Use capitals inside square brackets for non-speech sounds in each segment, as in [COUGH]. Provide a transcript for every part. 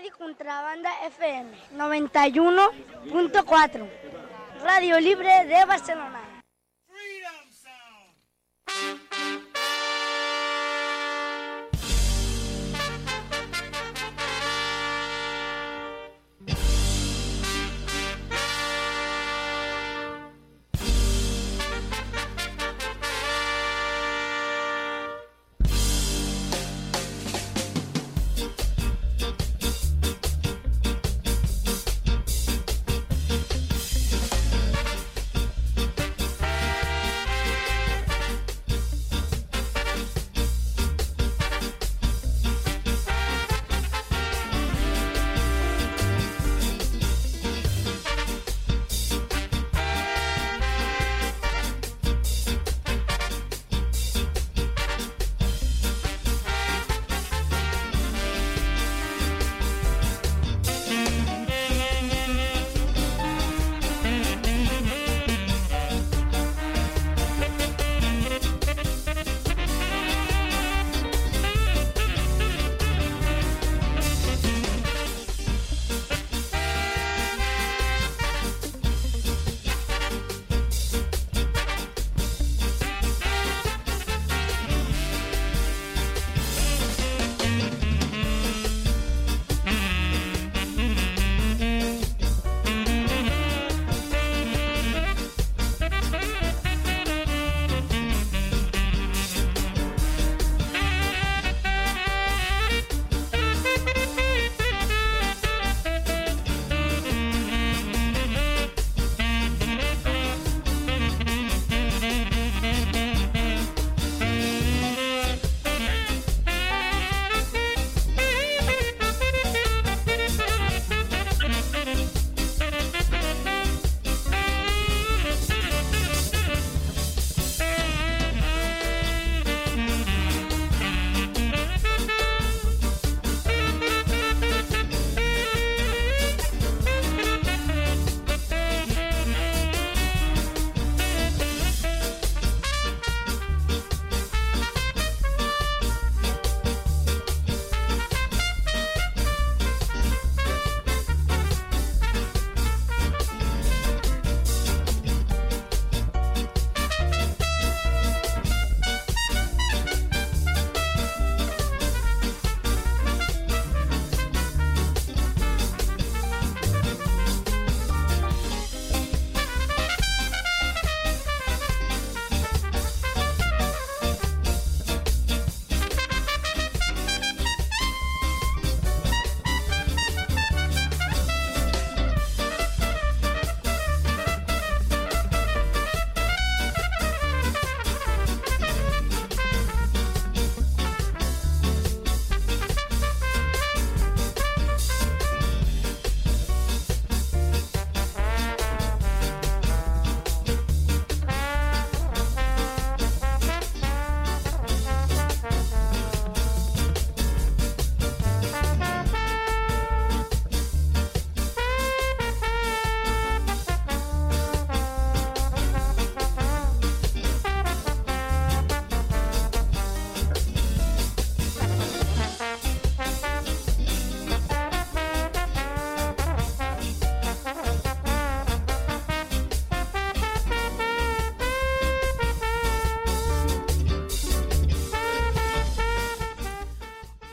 Radio Contrabanda FM 91.4. Radio Libre de Barcelona.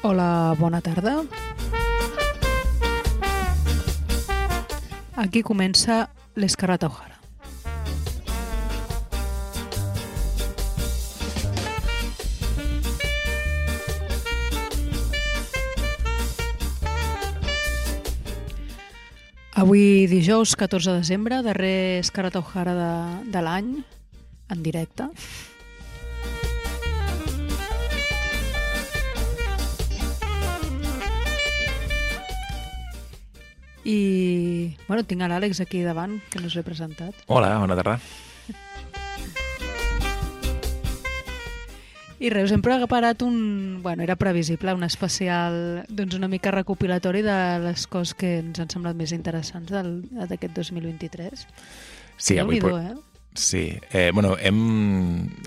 Hola, bona tarda. Aquí comença l'Escarrata O'Hara. Avui dijous 14 de desembre, darrer Escarrata O'Hara de, de l'any, en directe. I, bueno, tinc a l'Àlex aquí davant, que no us he presentat. Hola, bona tarda. [LAUGHS] I res, us hem preparat un... Bueno, era previsible, un especial doncs una mica recopilatori de les coses que ens han semblat més interessants d'aquest 2023. Sí, avui... Déu-n'hi-do, por- eh? Sí, eh, bueno, hem,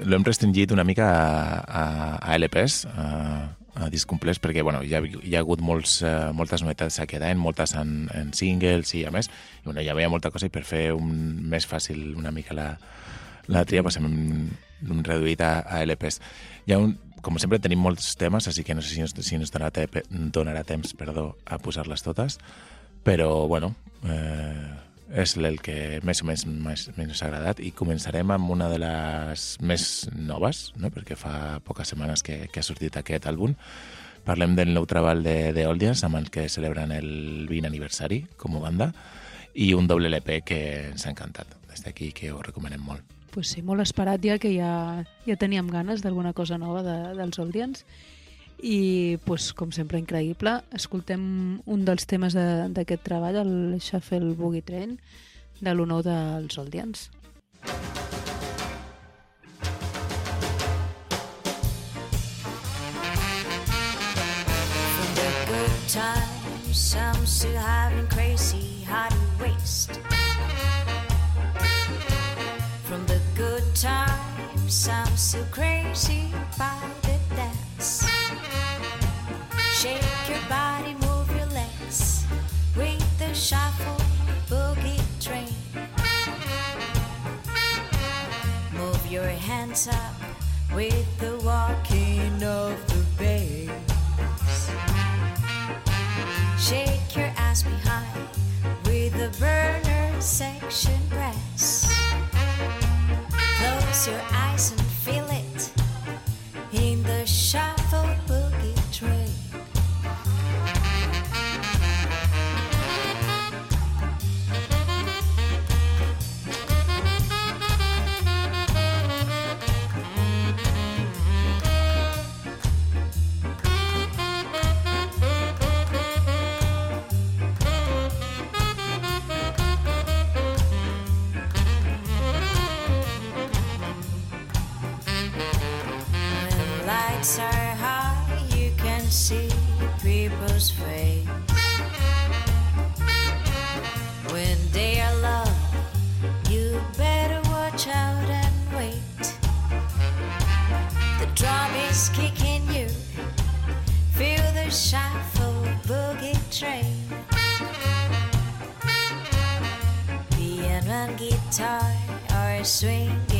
l'hem restringit una mica a, a, a LPs, a disc complets, perquè bueno, hi, ha, hi ha hagut molts, uh, moltes novetats aquest any, moltes en, en singles i a més, i, bueno, hi havia molta cosa i per fer un, més fàcil una mica la, la tria passem un reduït a, a LPs. Hi ha un, com sempre tenim molts temes, així que no sé si ens, si ens donarà, te, donarà temps perdó, a posar-les totes, però bueno, eh, és el que més o menys més, més ha agradat i començarem amb una de les més noves, no? perquè fa poques setmanes que, que ha sortit aquest àlbum. Parlem del nou treball de, de Oldians, amb el que celebren el 20 aniversari com a banda, i un doble LP que ens ha encantat. Des d'aquí que ho recomanem molt. Pues sí, molt esperat ja, que ja, ja teníem ganes d'alguna cosa nova de, dels Oldians i pues, com sempre increïble escoltem un dels temes d'aquest treball el Shuffle Boogie Train de l'honor dels Oldians times, some still having crazy hard waste. From the good times, some still crazy by the shuffle boogie train. Move your hands up with the walking of the bass. Shake your ass behind with the burner section press. Close your eyes Are high, you can see people's face. When they are low, you better watch out and wait. The drum is kicking you, feel the shuffle boogie train. Piano and guitar are swinging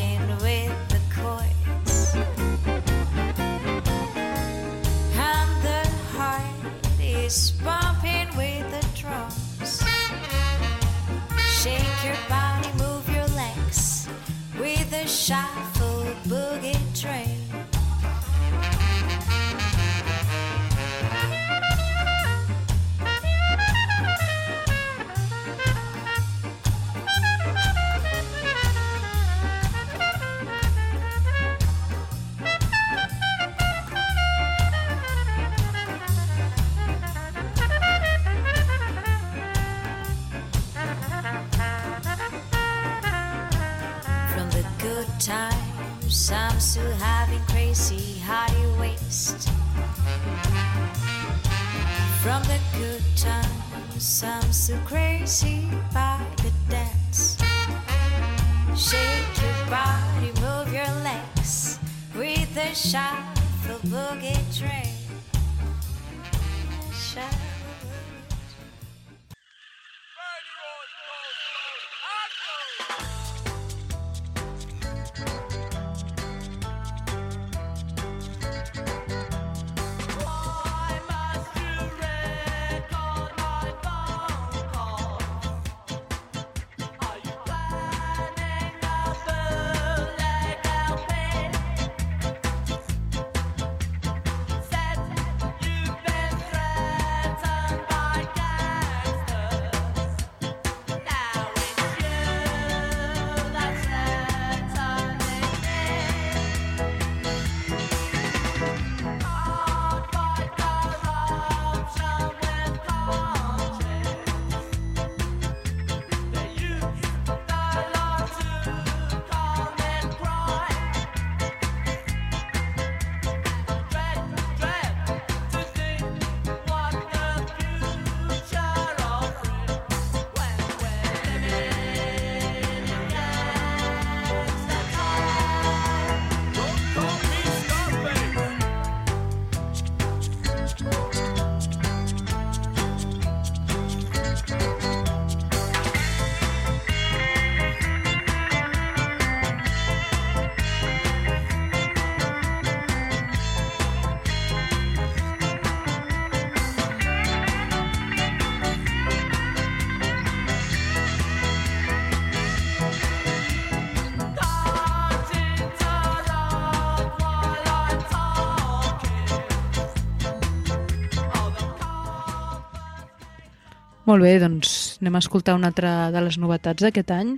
Molt bé, doncs anem a escoltar una altra de les novetats d'aquest any,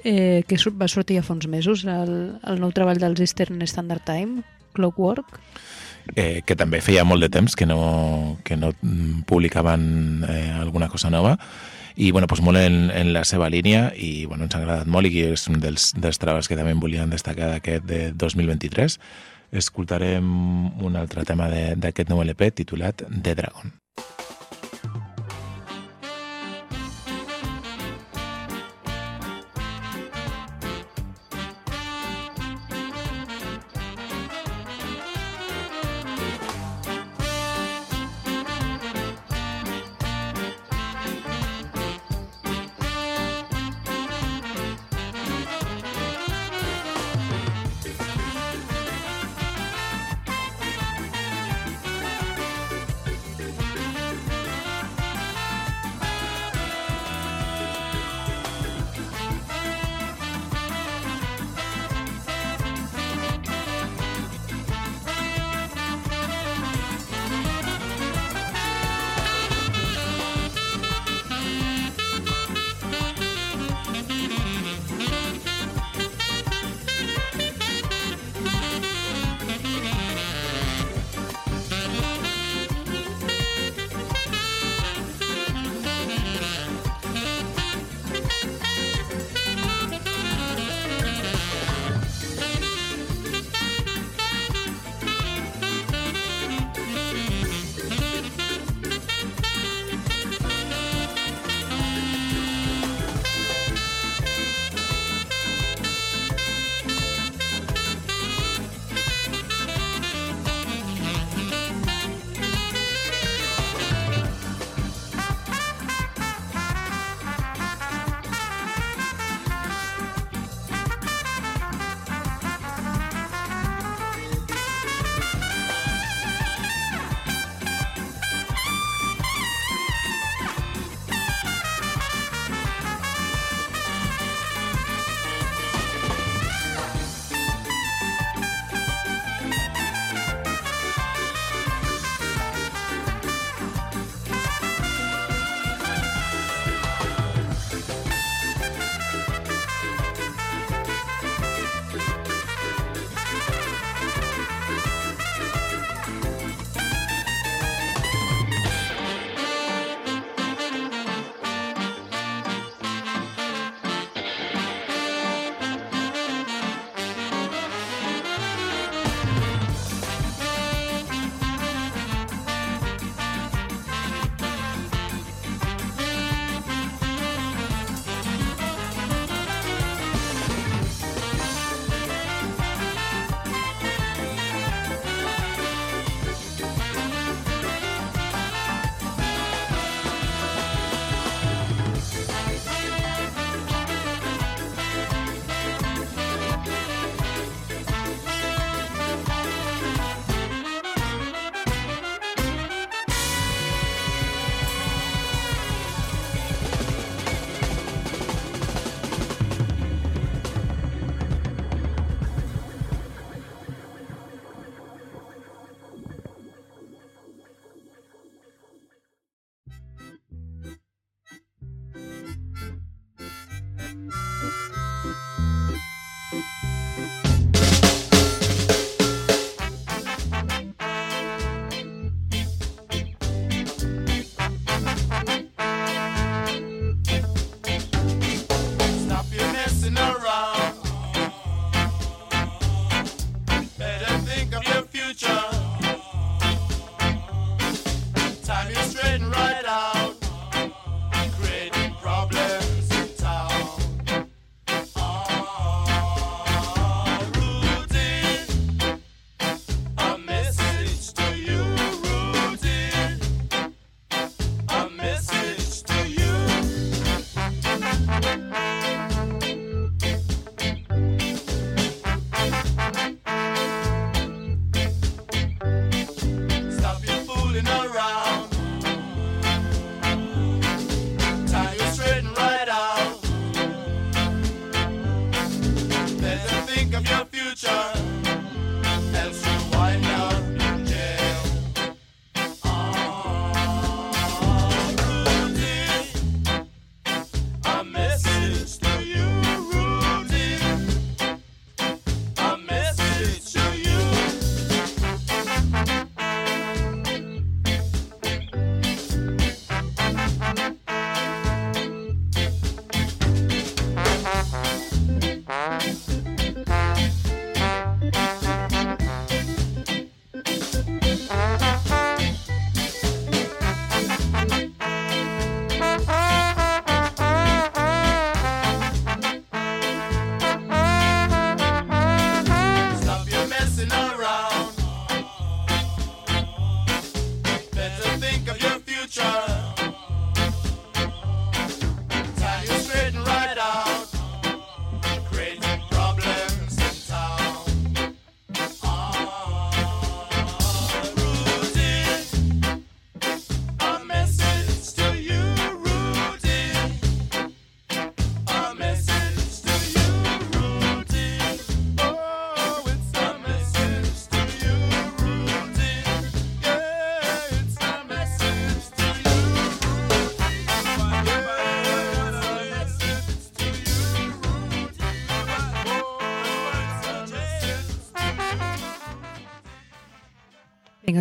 eh, que va sortir ja fa uns mesos, el, el nou treball dels Eastern Standard Time, Clockwork. eh, que també feia molt de temps que no, que no mm, publicaven eh, alguna cosa nova. I bueno, doncs molt en, en la seva línia i bueno, ens ha agradat molt i és un dels, dels treballs que també volien destacar d'aquest de 2023 escoltarem un altre tema d'aquest nou LP titulat The Dragon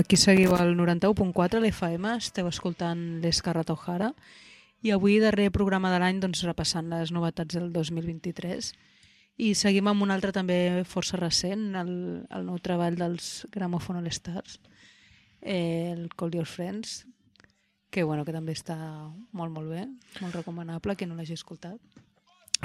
aquí seguiu al 91.4 l'FM, esteu escoltant l'Escarra Tojara i avui, darrer programa de l'any, doncs, repassant les novetats del 2023 i seguim amb un altre també força recent, el, el nou treball dels Gramophone All Stars, eh, el Call Your Friends, que, bueno, que també està molt, molt bé, molt recomanable, que no l'hagi escoltat.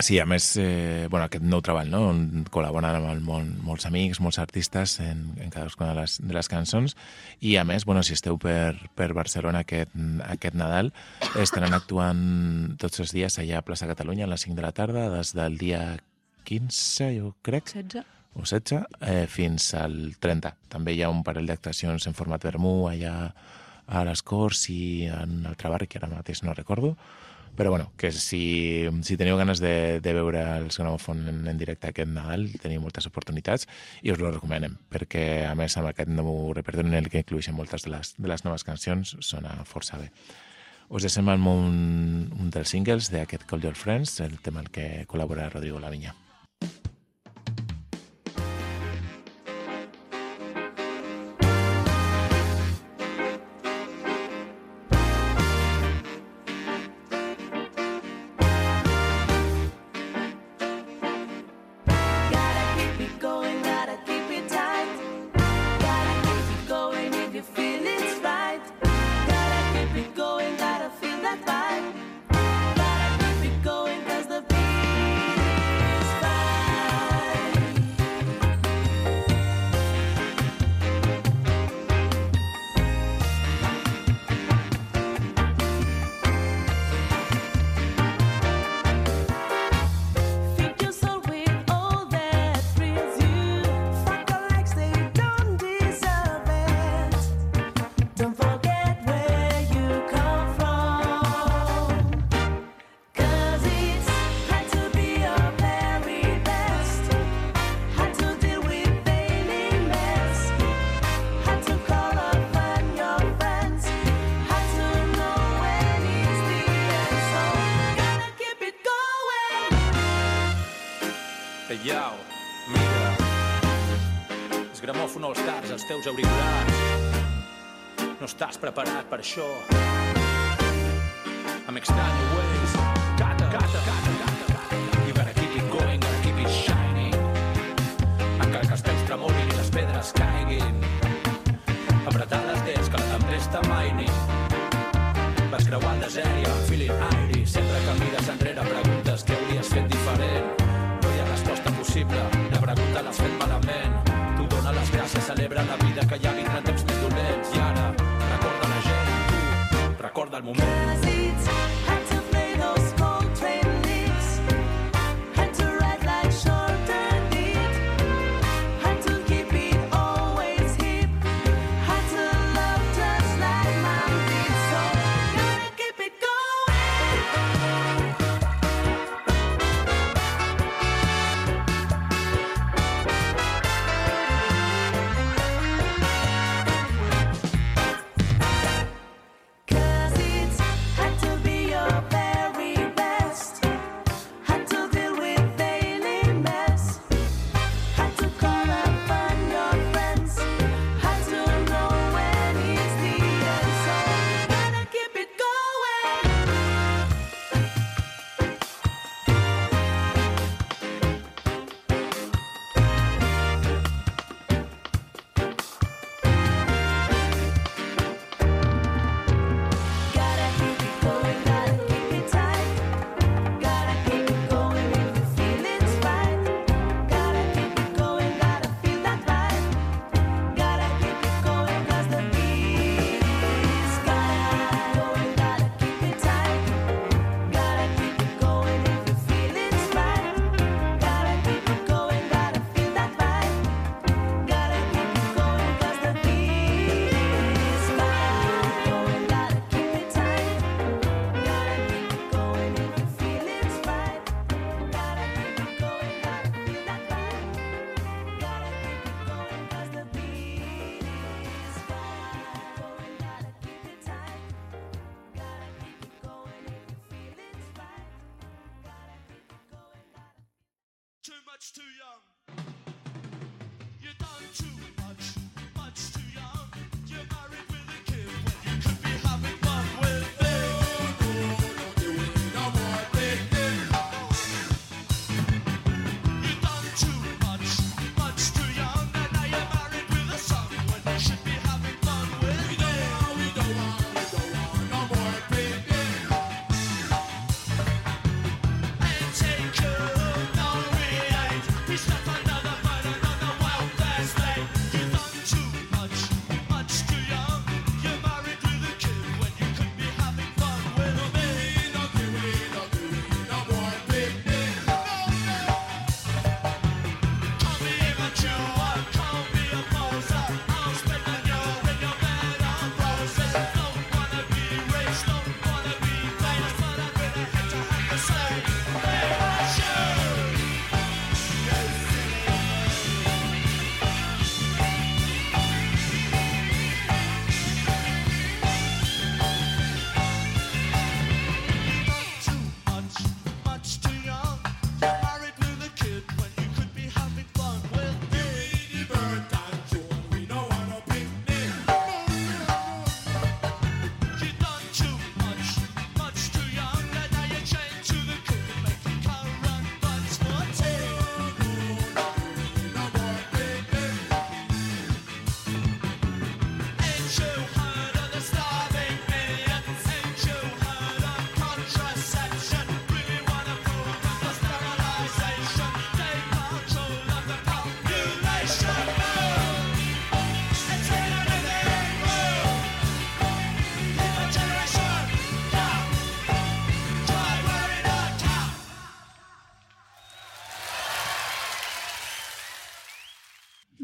Sí, a més, eh, bueno, aquest nou treball, no? on col·laboren amb el món, molts amics, molts artistes en, en cadascuna de les, de les cançons i a més, bueno, si esteu per, per Barcelona aquest, aquest Nadal estaran actuant tots els dies allà a Plaça Catalunya a les 5 de la tarda des del dia 15, jo crec, 16? o 16, eh, fins al 30. També hi ha un parell d'actuacions en format vermú allà a les Corts i en el Trabarri, que ara mateix no recordo, però bueno, que si, si teniu ganes de, de veure els Gramofon en, en directe aquest Nadal, teniu moltes oportunitats i us ho recomanem, perquè a més amb aquest nou repertori en el que inclueixen moltes de les, de les noves cancions sona força bé. Us deixem amb un, un dels singles d'aquest Call Your Friends, el tema en què col·labora Rodrigo Lavinya. Això. Amb extraño ways. Cata, cata, cata, cata, cata. You gotta keep it going, gotta keep it shining. Encara que els peus tremolin i les pedres caiguin. Apretar les dents que la tempesta maini. Vas creuar el desert i I'm feeling airy. Sempre que mires enrere preguntes què hauries fet diferent. No hi ha resposta possible, la pregunta l'has fet malament. Tu dona les gràcies, celebra la vida que vindran temps més tu, recorda too young.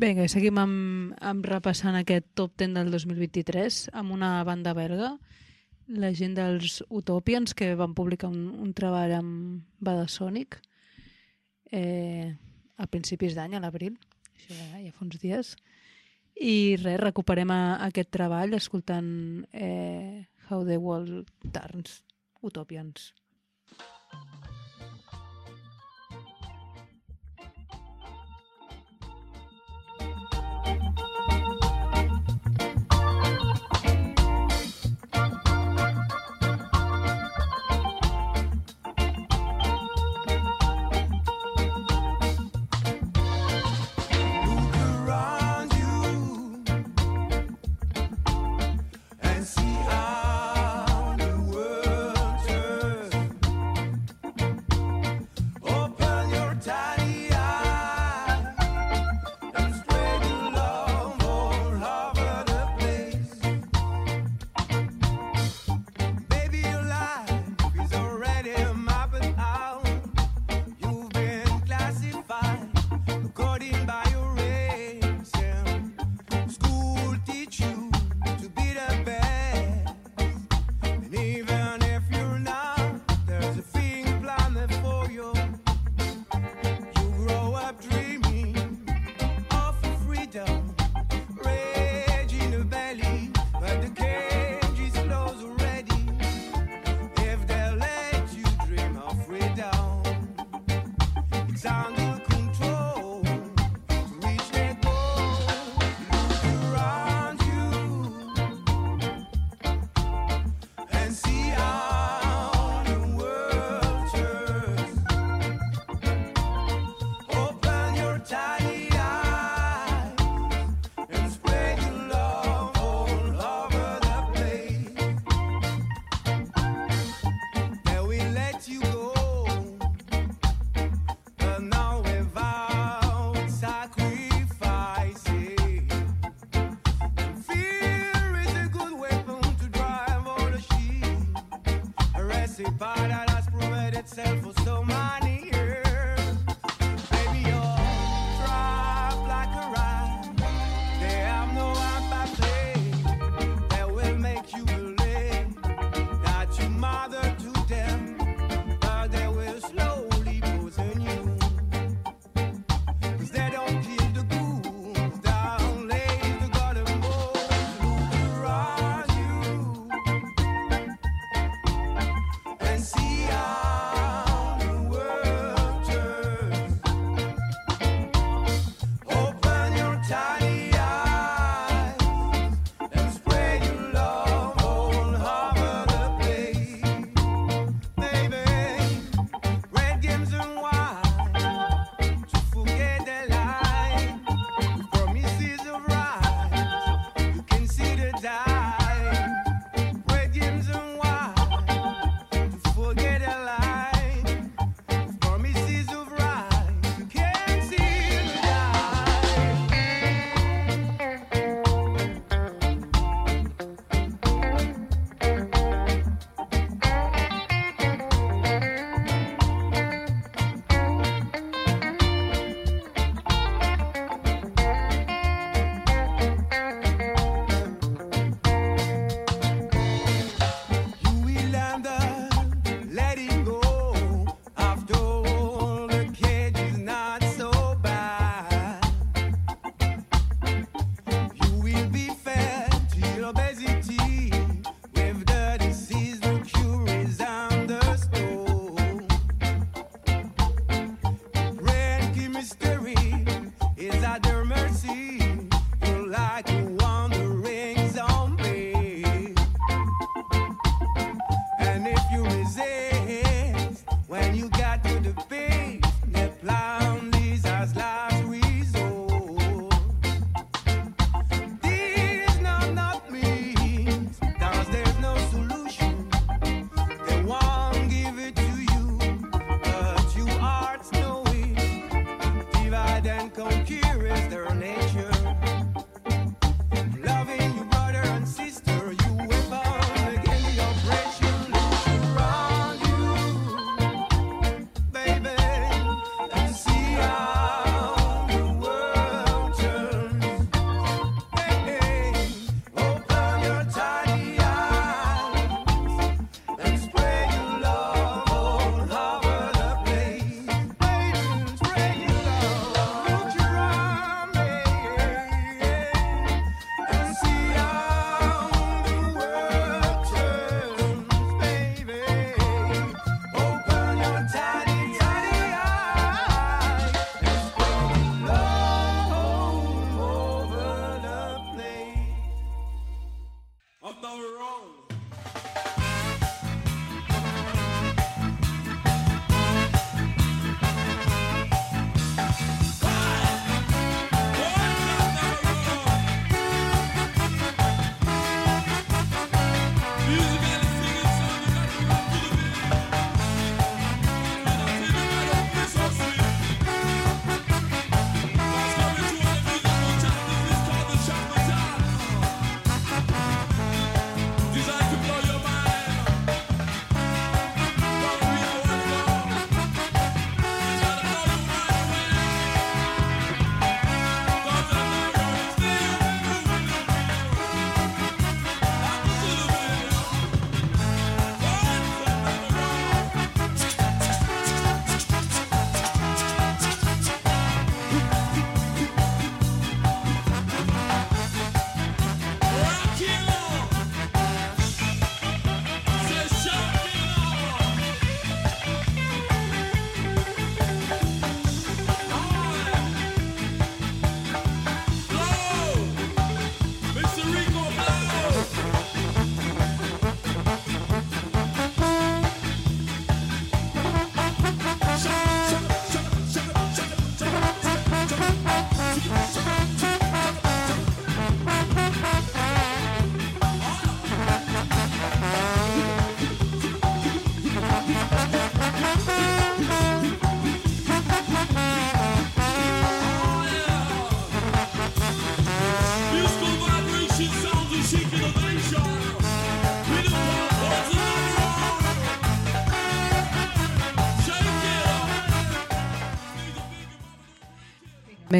Vinga, seguim amb, amb repassant aquest top 10 del 2023 amb una banda belga, la gent dels Utopians, que van publicar un, un treball amb Badasonic eh, a principis d'any, a l'abril, això ja, ja fa uns dies. I res, recuperem a, aquest treball escoltant eh, How the World Turns, Utopians.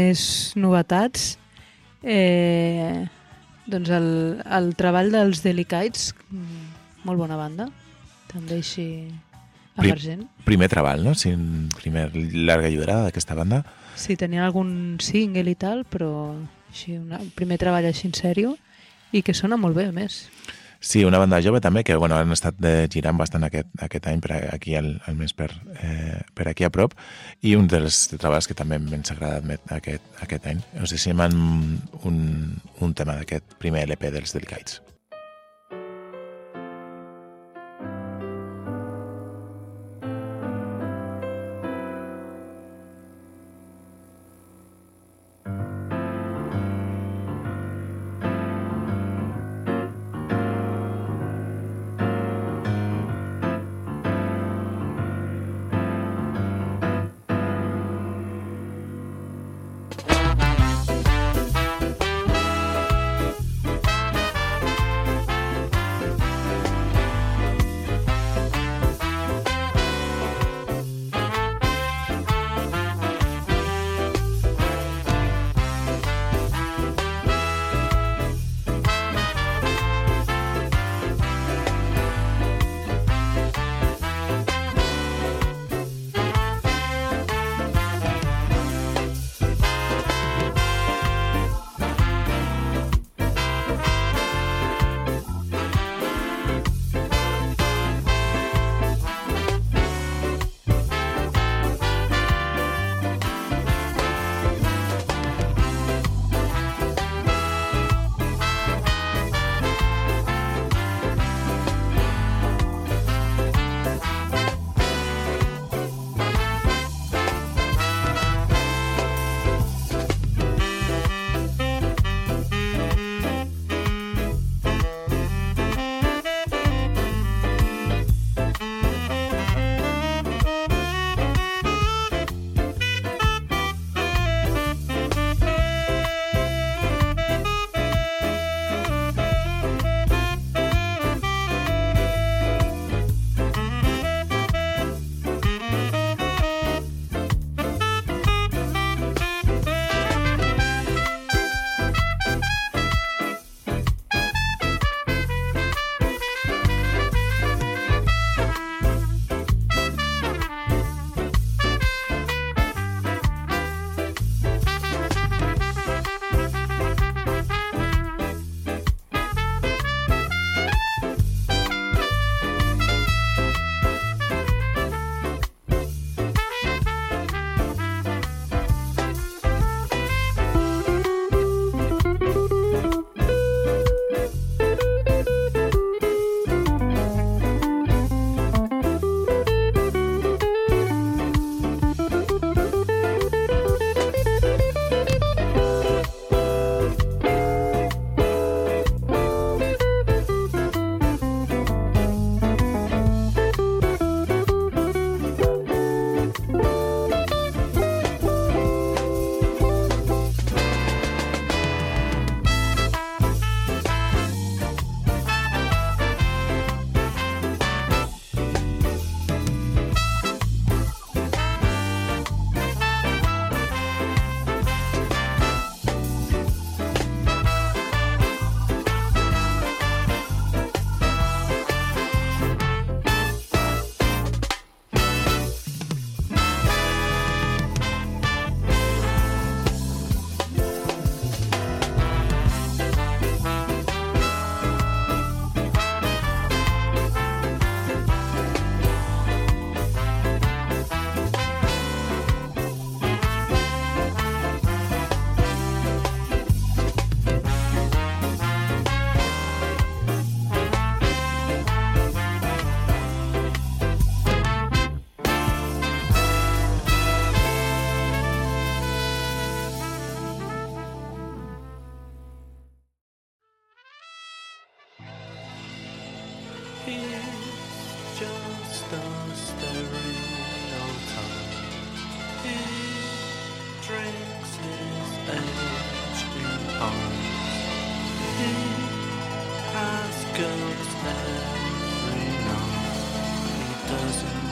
Més novetats. Eh, doncs el, el treball dels Delicates, mm, molt bona banda, també així Prim- emergent. Primer treball, no? Sí, primer llarga lliurada d'aquesta banda. Sí, tenien algun single i tal, però així, una, primer treball així en sèrio i que sona molt bé, a més. Sí, una banda jove també, que bueno, han estat eh, girant bastant aquest, aquest any per aquí, al, almenys per, eh, per aquí a prop, i un dels treballs que també ens ha agradat aquest, aquest any. Us deixem amb un, un tema d'aquest primer LP dels Delicates. Stereotype. He drinks his age in pints. He has girls every night. He doesn't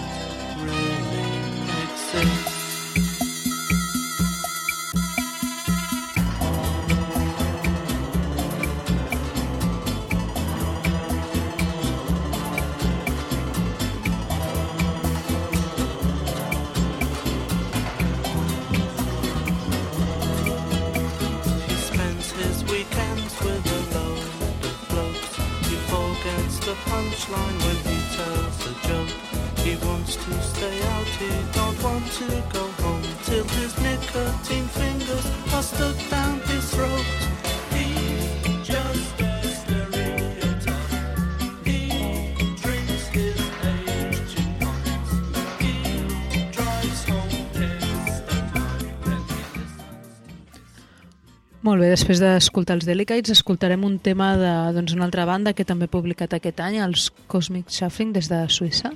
Molt bé, després d'escoltar els Delicates, escoltarem un tema de doncs, una altra banda que també he publicat aquest any, els Cosmic Shuffling, des de Suïssa,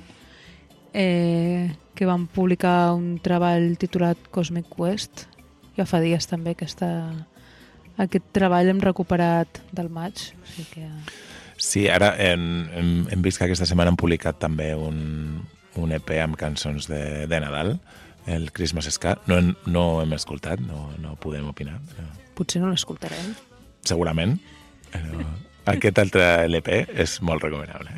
eh, que van publicar un treball titulat Cosmic Quest. Ja fa dies també que està... Aquest treball hem recuperat del maig, o sigui que... Sí, ara hem, hem, hem vist que aquesta setmana han publicat també un, un EP amb cançons de, de Nadal, el Christmas Ska. No, no hem escoltat, no, no podem opinar, però Potser no l'escoltarem. segurament. Però aquest altre LP és molt recomanable.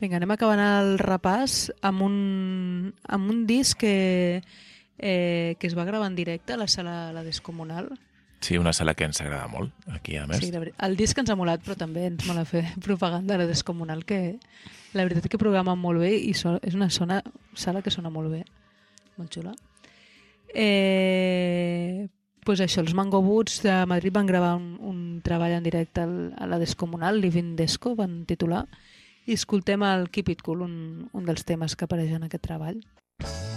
Vinga, anem acabant el repàs amb un, amb un disc que, eh, que es va gravar en directe a la sala La Descomunal. Sí, una sala que ens agrada molt, aquí a més. Sí, el disc ens ha molat, però també ens mola fer [LAUGHS] propaganda a La Descomunal, que la veritat és que programa molt bé i so, és una zona, sala que sona molt bé, molt xula. Eh, pues això, els Mango Boots de Madrid van gravar un, un treball en directe a La Descomunal, Living Desco, van titular, i i escoltem el Keep It Cool, un, un dels temes que apareix en aquest treball. Thank.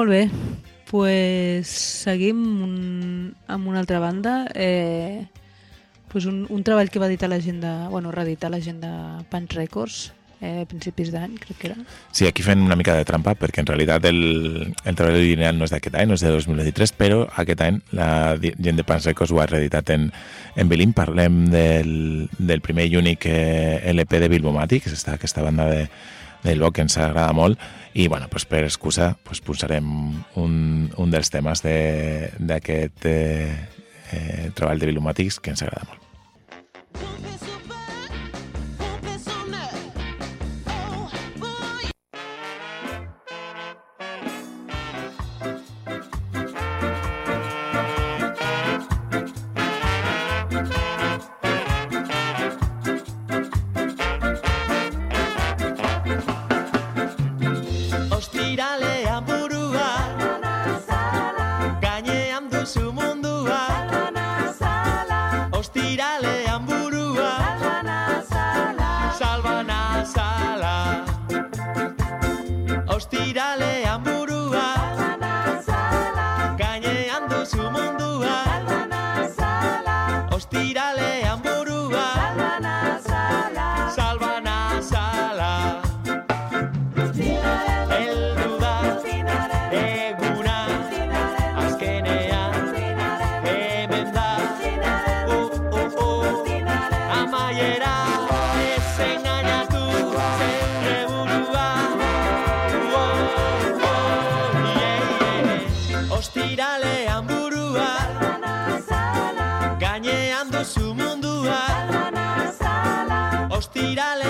Molt bé, pues seguim un, amb una altra banda. Eh, pues un, un treball que va editar la gent de... Bueno, reeditar la gent de Punch Records eh, a principis d'any, crec que era. Sí, aquí fent una mica de trampa, perquè en realitat el, el treball original no és d'aquest any, no és de 2023, però aquest any la gent de Pans Records ho ha reeditat en, en Bilin. Parlem del, del primer i únic eh, LP de Bilbomatic, que és esta, aquesta banda de, del Boc que ens agrada molt, i bueno, pues per excusa pues posarem un, un dels temes de- d'aquest eh, eh, treball de Bilbomatics que ens agrada molt. Ostiralean los tirales.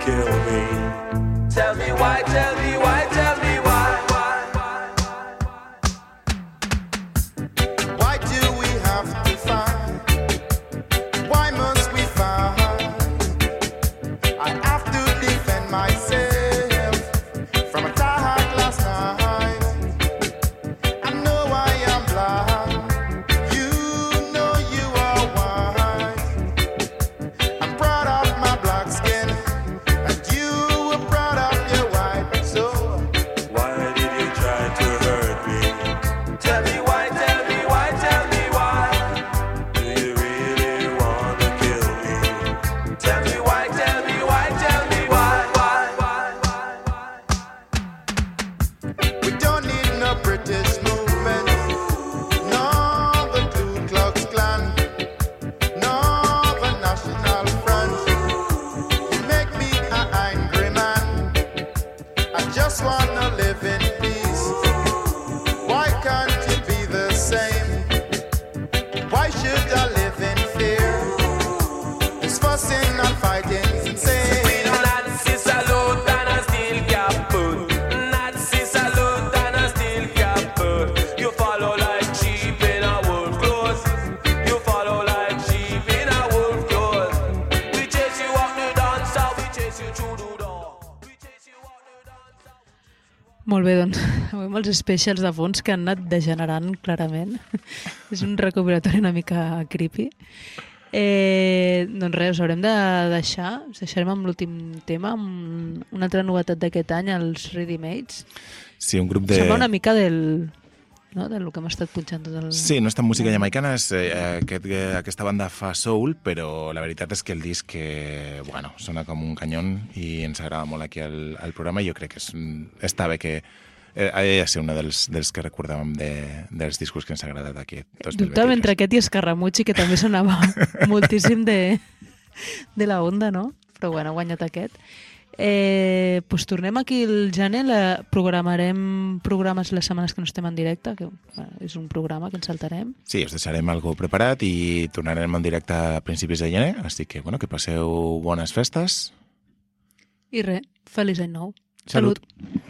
kill me. Tell me why, tell me why. Amb els specials de fons que han anat degenerant clarament. [LAUGHS] És un recopilatori una mica creepy. Eh, doncs res, us haurem de deixar, us deixarem amb l'últim tema, amb una altra novetat d'aquest any, els Ready Mates. Sí, un grup de... Sembla una mica del, no? del que hem estat punxant tot el... Sí, no està en música jamaicana, és, eh, aquest, eh, aquesta banda fa soul, però la veritat és que el disc eh, bueno, sona com un canyón i ens agrada molt aquí al, al programa i jo crec que és, està bé que eh, ha ser un dels, dels que recordàvem de, dels discos que ens ha agradat aquí. Dubtava entre aquest i Escarramucci, que també sonava [LAUGHS] moltíssim de, de la onda, no? Però bueno, ha guanyat aquest. Eh, pues tornem aquí el gener, la, programarem programes les setmanes que no estem en directe, que bueno, és un programa que ens saltarem. Sí, us deixarem algo preparat i tornarem en directe a principis de gener, així que, bueno, que passeu bones festes. I res, feliç any nou. Salut. Salut.